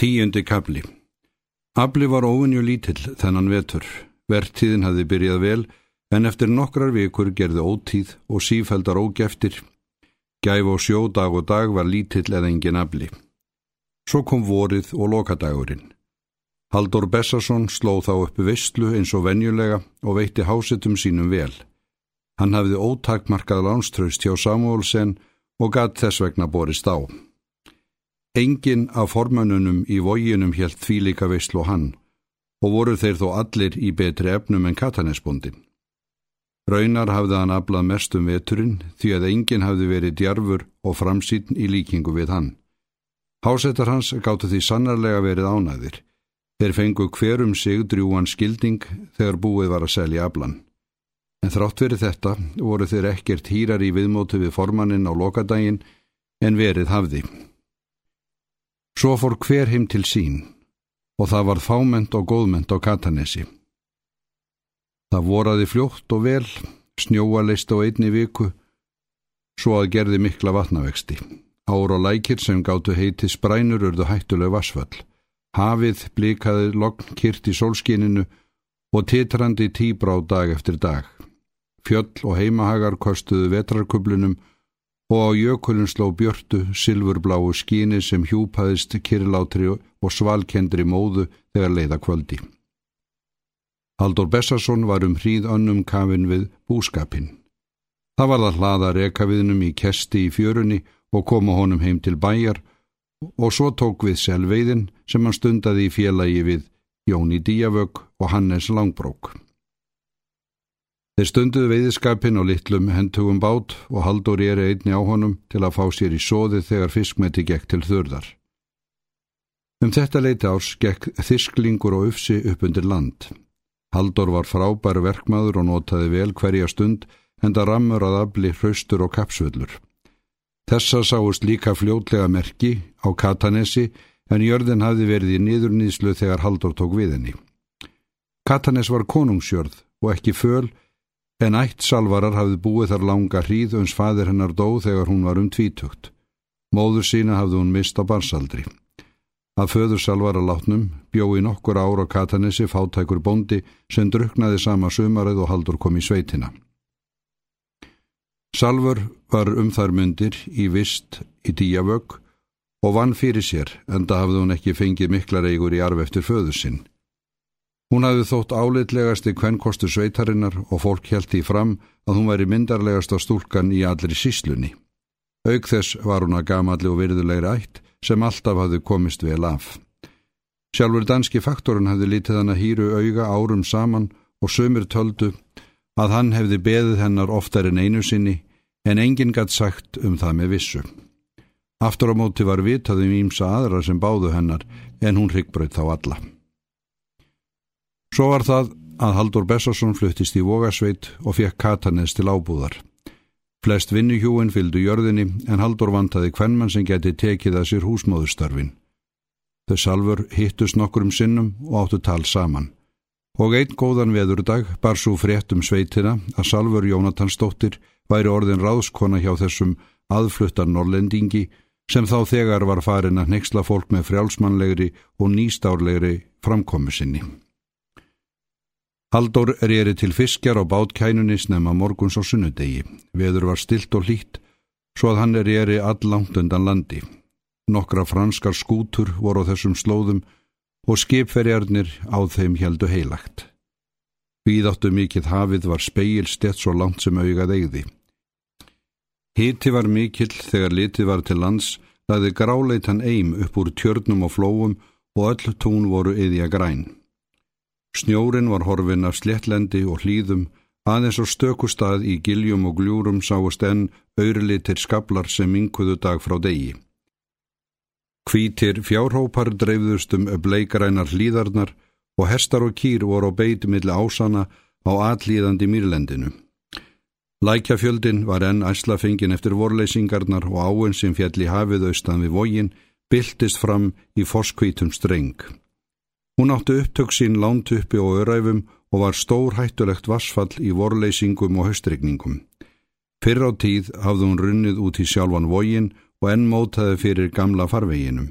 Tíundi kabli Abli var óvinju lítill þennan vetur. Vertíðin hafði byrjað vel en eftir nokkrar vikur gerði ótíð og sífældar ógeftir. Gæf og sjó dag og dag var lítill eða engin abli. Svo kom vorið og lokadagurinn. Haldur Bessason sló þá uppi vistlu eins og venjulega og veitti hásetum sínum vel. Hann hafði ótakmarkað lánströst hjá Samuelsen og gatt þess vegna borist á. Engin af formönunum í vóginum helt því líka veistlu hann og voru þeir þó allir í betri efnum en katanesbundin. Raunar hafði hann aflað mestum veturinn því að enginn hafði verið djarfur og framsýtn í líkingu við hann. Hásettar hans gáttu því sannarlega verið ánæðir. Þeir fengu hverum sig drjúan skilding þegar búið var að selja aflan. En þrátt verið þetta voru þeir ekkert hýrar í viðmótu við formannin á lokadaginn en verið hafði. Svo fór hver heim til sín og það var fáment og góðment á Katanesi. Það voraði fljótt og vel, snjóa leist á einni viku, svo að gerði mikla vatnavexti. Ár og lækir sem gáttu heiti sprænur urðu hættuleg vasföll. Hafið blikaði logn kyrt í sólskininu og titrandi tíbrá dag eftir dag. Fjöll og heimahagar kostuðu vetrarkublunum og á jökulun sló björtu, silfurbláu skíni sem hjúpaðist kirlátri og svalkendri móðu þegar leiða kvöldi. Haldur Bessarsson var um hríð önnum kafin við búskapin. Það var það hlaða rekaviðnum í kesti í fjörunni og koma honum heim til bæjar og svo tók við selveiðin sem hann stundaði í félagi við Jóni Díavögg og Hannes Langbrók. Þeir stunduðu veiðiskapin og litlum hendugum bát og Haldur er einni á honum til að fá sér í sóði þegar fiskmeti gekk til þurðar. Um þetta leiti árs gekk þisklingur og ufsi upp undir land. Haldur var frábær verkmaður og notaði vel hverja stund en það rammur að afli hraustur og kapsvöllur. Þessa sáust líka fljótlega merki á Katanesi en jörðin hafði verið í niðurnýðslu þegar Haldur tók við henni. Katanes var konungsjörð og ekki föl en ætt salvarar hafði búið þar langa hríð uns fadir hennar dó þegar hún var um tvítugt. Móður sína hafði hún mist á barsaldri. Að föður salvara látnum bjói nokkur ára á Katanesi fátækur bondi sem druknaði sama sumarið og haldur kom í sveitina. Salvar var um þar myndir í vist í díavögg og vann fyrir sér en það hafði hún ekki fengið miklar eigur í arf eftir föður sinn. Hún hafði þótt áleitlegasti kvennkostu sveitarinnar og fólk held í fram að hún væri myndarlegasta stúlkan í allri síslunni. Aug þess var hún að gamalli og virðulegri ætt sem alltaf hafði komist vel af. Sjálfur danski faktorinn hafði lítið hann að hýru auga árum saman og sömur töldu að hann hefði beðið hennar oftar en einu sinni en enginn gætt sagt um það með vissu. Aftur á móti var vitaðum ímsa aðra sem báðu hennar en hún ryggbröð þá alla. Svo var það að Haldur Bessarsson fluttist í Vogasveit og fekk Katanes til ábúðar. Flest vinnuhjúin fylgdu jörðinni en Haldur vantaði hvernmann sem geti tekið að sér húsmóðustarfin. Þau salfur hittust nokkur um sinnum og áttu tal saman. Og einn góðan veðurdag bar svo frétt um sveitina að salfur Jónatansdóttir væri orðin ráðskona hjá þessum aðfluttar norlendingi sem þá þegar var farin að nexla fólk með frjálsmannlegri og nýstárlegri framkomi sinni. Haldur reyri til fiskjar á bátkænunni snemma morguns og sunnudegi. Veður var stilt og hlýtt, svo að hann reyri allangt undan landi. Nokkra franskar skútur voru á þessum slóðum og skipferjarnir á þeim heldu heilagt. Víðáttu mikill hafið var speil stett svo langt sem augað eigði. Hiti var mikill þegar litið var til lands, þaði gráleitan eim upp úr tjörnum og flóum og öll tún voru yðja græn. Snjórin var horfin af sléttlendi og hlýðum, aðeins á stökustad í giljum og gljúrum sáust enn auðlitir skablar sem minkuðu dag frá degi. Hvítir fjárhópar dreifðust um bleikarænar hlýðarnar og hestar og kýr voru á beiti milli ásana á allíðandi mýrlendinu. Lækjafjöldin var enn æslafengin eftir vorleysingarnar og áinn sem fjall í hafið austan við vógin byltist fram í foskvítum streng. Hún átti upptök sín lánt uppi og öræfum og var stór hættulegt vassfall í vorleysingum og höstregningum. Fyrr á tíð hafði hún runnið út í sjálfan vógin og enn mótaði fyrir gamla farveginum.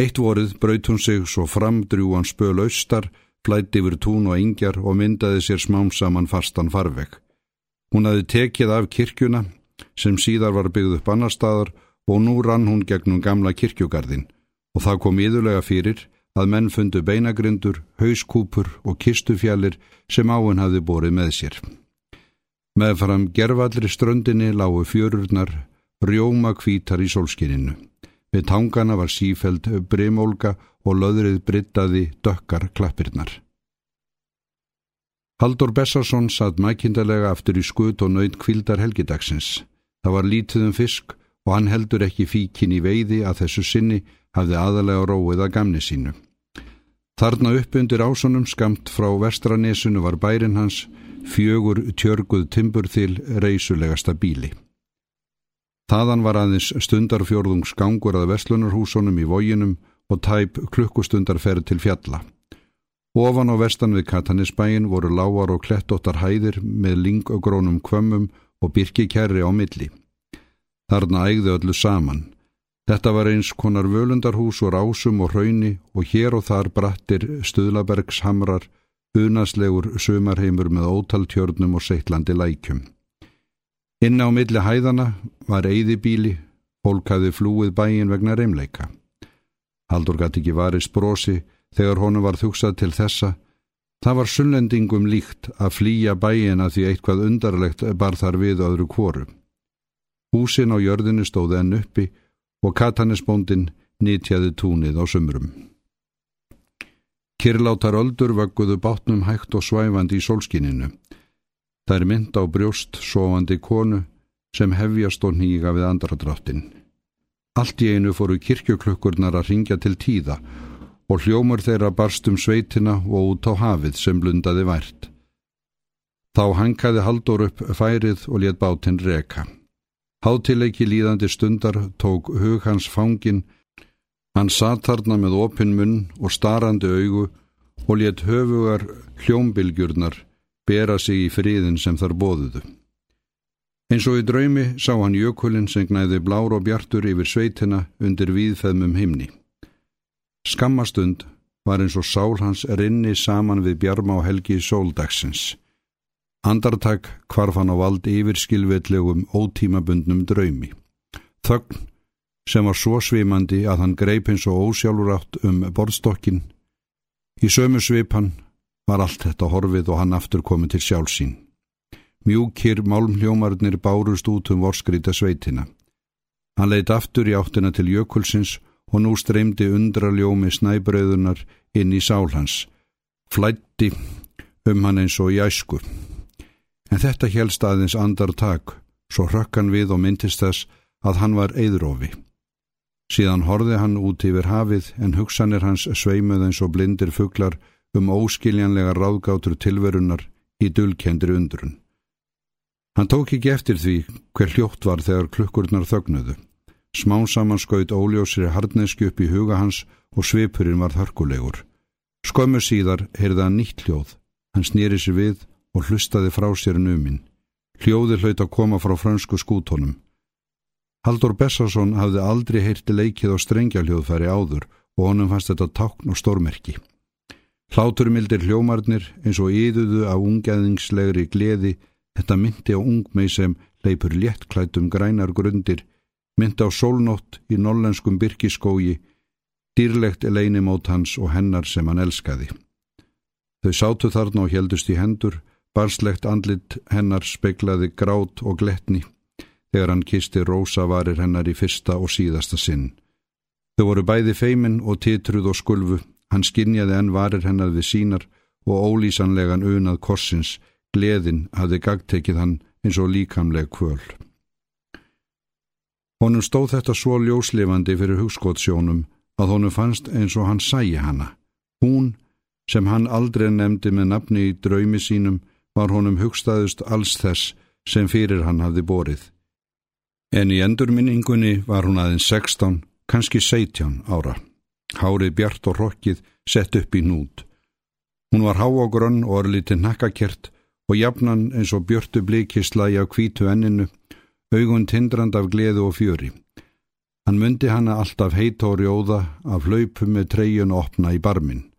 Eitt vorið braut hún sig svo framdrjúan spöl austar, flætti yfir tún og engjar og myndaði sér smám saman fastan farveg. Hún hafi tekið af kirkjuna, sem síðar var byggð upp annar staðar og nú rann hún gegnum gamla kirkjugarðin og það kom yðurlega fyrir að menn fundu beinagrindur, hauskúpur og kistufjallir sem áinn hafi borið með sér. Meðfram gerfallri ströndinni lágu fjörurnar, rjóma kvítar í solskininu. Við tangana var sífeld brimólga og löðrið brittaði dökkar klappirnar. Haldur Bessarsson satt mækindalega aftur í skut og nöyð kvildar helgidagsins. Það var lítið um fisk og hann heldur ekki fíkin í veiði að þessu sinni hafði aðalega róið að gamni sínu. Þarna upp undir ásunum skamt frá vestranesunu var bærin hans fjögur tjörguð timbur til reysulegasta bíli. Þaðan var aðeins stundarfjörðungs gangur að vestlunarhúsunum í vóginum og tæp klukkustundarferð til fjalla. Ofan á vestan við Katanisbæin voru lágar og klettóttar hæðir með lingogrónum kvömmum og byrkikærri á milli. Þarna ægði öllu saman. Þetta var eins konar völundarhús og rásum og hrauni og hér og þar brattir stuðlabergshamrar, unaslegur sumarheimur með ótaltjörnum og seitlandi lækjum. Inna á milli hæðana var eigðibíli, fólk hafði flúið bæin vegna reymleika. Haldur gæti ekki varist brosi þegar honu var þugsað til þessa. Það var sunnlendingum líkt að flýja bæina því eitthvað undarlegt bar þar við öðru kvoru. Húsin á jörðinu stóði enn uppi og katanisbóndin nýtjaði túnið á sumrum. Kirlátar öldur vögguðu bátnum hægt og svæfandi í solskininu. Það er mynd á brjóst sofandi konu sem hefjast og nýga við andradráttin. Allt í einu fóru kirkjöklukkurnar að ringja til tíða og hljómur þeirra barst um sveitina og út á hafið sem blundaði vært. Þá hankaði Haldur upp færið og let bátinn reka. Hátileiki líðandi stundar tók hug hans fangin, hann satt þarna með opin munn og starrandi augu og let höfugar hljómbilgjurnar bera sig í friðin sem þar bóðuðu. Eins og í draumi sá hann jökulinn sem gnæði blár og bjartur yfir sveitina undir víðfeðmum himni. Skammastund var eins og sál hans rinni saman við bjarma og helgi sóldagsins. Andartak kvarf hann á vald yfir skilvetlegum ótímabundnum draumi. Þögn sem var svo svimandi að hann greip eins og ósjálfurátt um borðstokkin. Í sömu svipan var allt þetta horfið og hann aftur komið til sjálfsín. Mjúkir málmhljómarnir bárust út um vorskríta sveitina. Hann leitt aftur í áttina til jökulsins og nú streymdi undraljómi snæbröðunar inn í sálhans. Flætti um hann eins og í æsku. En þetta helst aðeins andar tak, svo hrökkan við og myndist þess að hann var eðrófi. Síðan horði hann út yfir hafið en hugsanir hans sveimuð eins og blindir fugglar um óskiljanlega ráðgátur tilverunar í dulkendri undrun. Hann tók ekki eftir því hver hljótt var þegar klukkurnar þögnuðu. Smá saman skaut óljósri hardneski upp í huga hans og svipurinn var þörkulegur. Skömmu síðar heyrða hann nýtt hljóð. Hann snýri sér við og hlustaði frá sér numinn. Hljóði hlaut að koma frá fransku skútonum. Haldur Bessarsson hafði aldrei heyrti leikið á strengja hljóðfæri áður og honum fannst þetta tákn og stórmerki. Hláturmildir hljómarnir eins og yðuðu af ungeðingslegri gleði, þetta myndi á ungmei sem leipur léttklætum grænar grundir, myndi á sólnótt í nollenskum byrkiskógi, dýrlegt eleinimót hans og hennar sem hann elskaði. Þau sátu þarna og heldust í hendur, barslegt andlit hennar speiklaði grát og gletni, þegar hann kisti rosa varir hennar í fyrsta og síðasta sinn. Þau voru bæði feimin og titruð og skulfu, Hann skinjaði enn varir hennar við sínar og ólýsanlegan unað korsins, gleðin hafði gagtekið hann eins og líkamleg kvöl. Honum stóð þetta svo ljóslefandi fyrir hugskottsjónum að honum fannst eins og hann sæi hanna. Hún, sem hann aldrei nefndi með nafni í draumi sínum, var honum hugstaðust alls þess sem fyrir hann hafði borið. En í endurminningunni var hún aðeins 16, kannski 17 ára. Hárið bjart og rokkið sett upp í nút. Hún var há á grönn og orðlítið nakkakert og jafnan eins og björtu blikið slægi á kvítu enninu, augun tindrand af gleðu og fjöri. Hann myndi hana alltaf heit og rjóða af hlaupum með treyjun opna í barmin.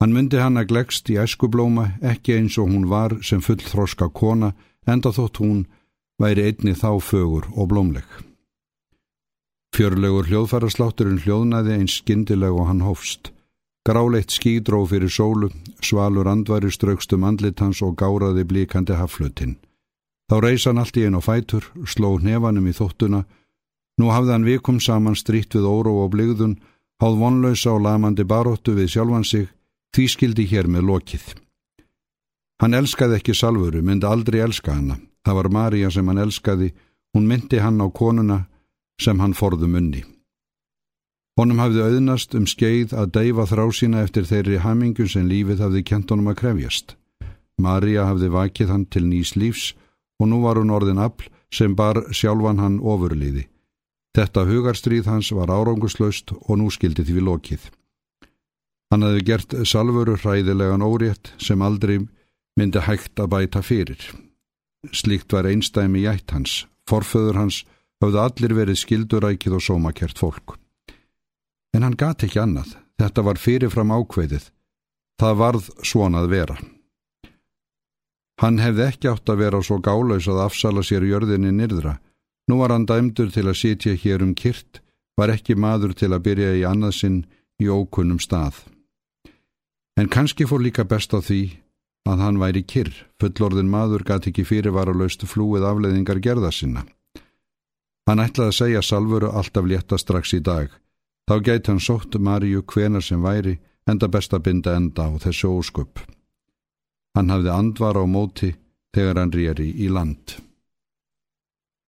Hann myndi hana glegst í eskublóma ekki eins og hún var sem fullþroska kona enda þótt hún væri einni þá fögur og blómleg. Fjörlegur hljóðfæraslátturinn hljóðnaði eins skindileg og hann hófst. Gráleitt skídró fyrir sólu, svalur andvari straukstum andlit hans og gáraði blíkandi haflutinn. Þá reysa hann allt í einn og fætur, sló hnefanum í þóttuna. Nú hafði hann vikum saman strýtt við óró og bligðun, háð vonlausa og lamandi baróttu við sjálfan sig, því skildi hér með lokið. Hann elskaði ekki salvuru, myndi aldrei elska hana. Það var Marja sem hann elskaði, hún myndi hann á konuna sem hann forðu munni. Honum hafði auðnast um skeið að deyfa þrá sína eftir þeirri hamingun sem lífið hafði kent honum að krefjast. Marja hafði vakið hann til nýs lífs og nú var hún orðin afl sem bar sjálfan hann ofurliði. Þetta hugarstríð hans var áranguslaust og nú skildi því lokið. Hann hafði gert salvuru hræðilegan órétt sem aldrei myndi hægt að bæta fyrir. Slíkt var einstæmi jætt hans, forföður hans, hafði allir verið skildurækið og sómakert fólk. En hann gati ekki annað. Þetta var fyrirfram ákveðið. Það varð svonað vera. Hann hefði ekki átt að vera svo gálaus að afsala sér jörðinni nyrðra. Nú var hann dæmdur til að sitja hér um kyrt, var ekki maður til að byrja í annarsinn í ókunnum stað. En kannski fór líka best á því að hann væri kyrr, fullorðin maður gati ekki fyrirvara laustu flúið afleðingar gerða sinna. Hann ætlaði að segja salvuru alltaf létta strax í dag, Þá gæti hann sótt Maríu hvenar sem væri enda best að binda enda á þessu ósköp. Hann hafði andvar á móti þegar hann rýri í land.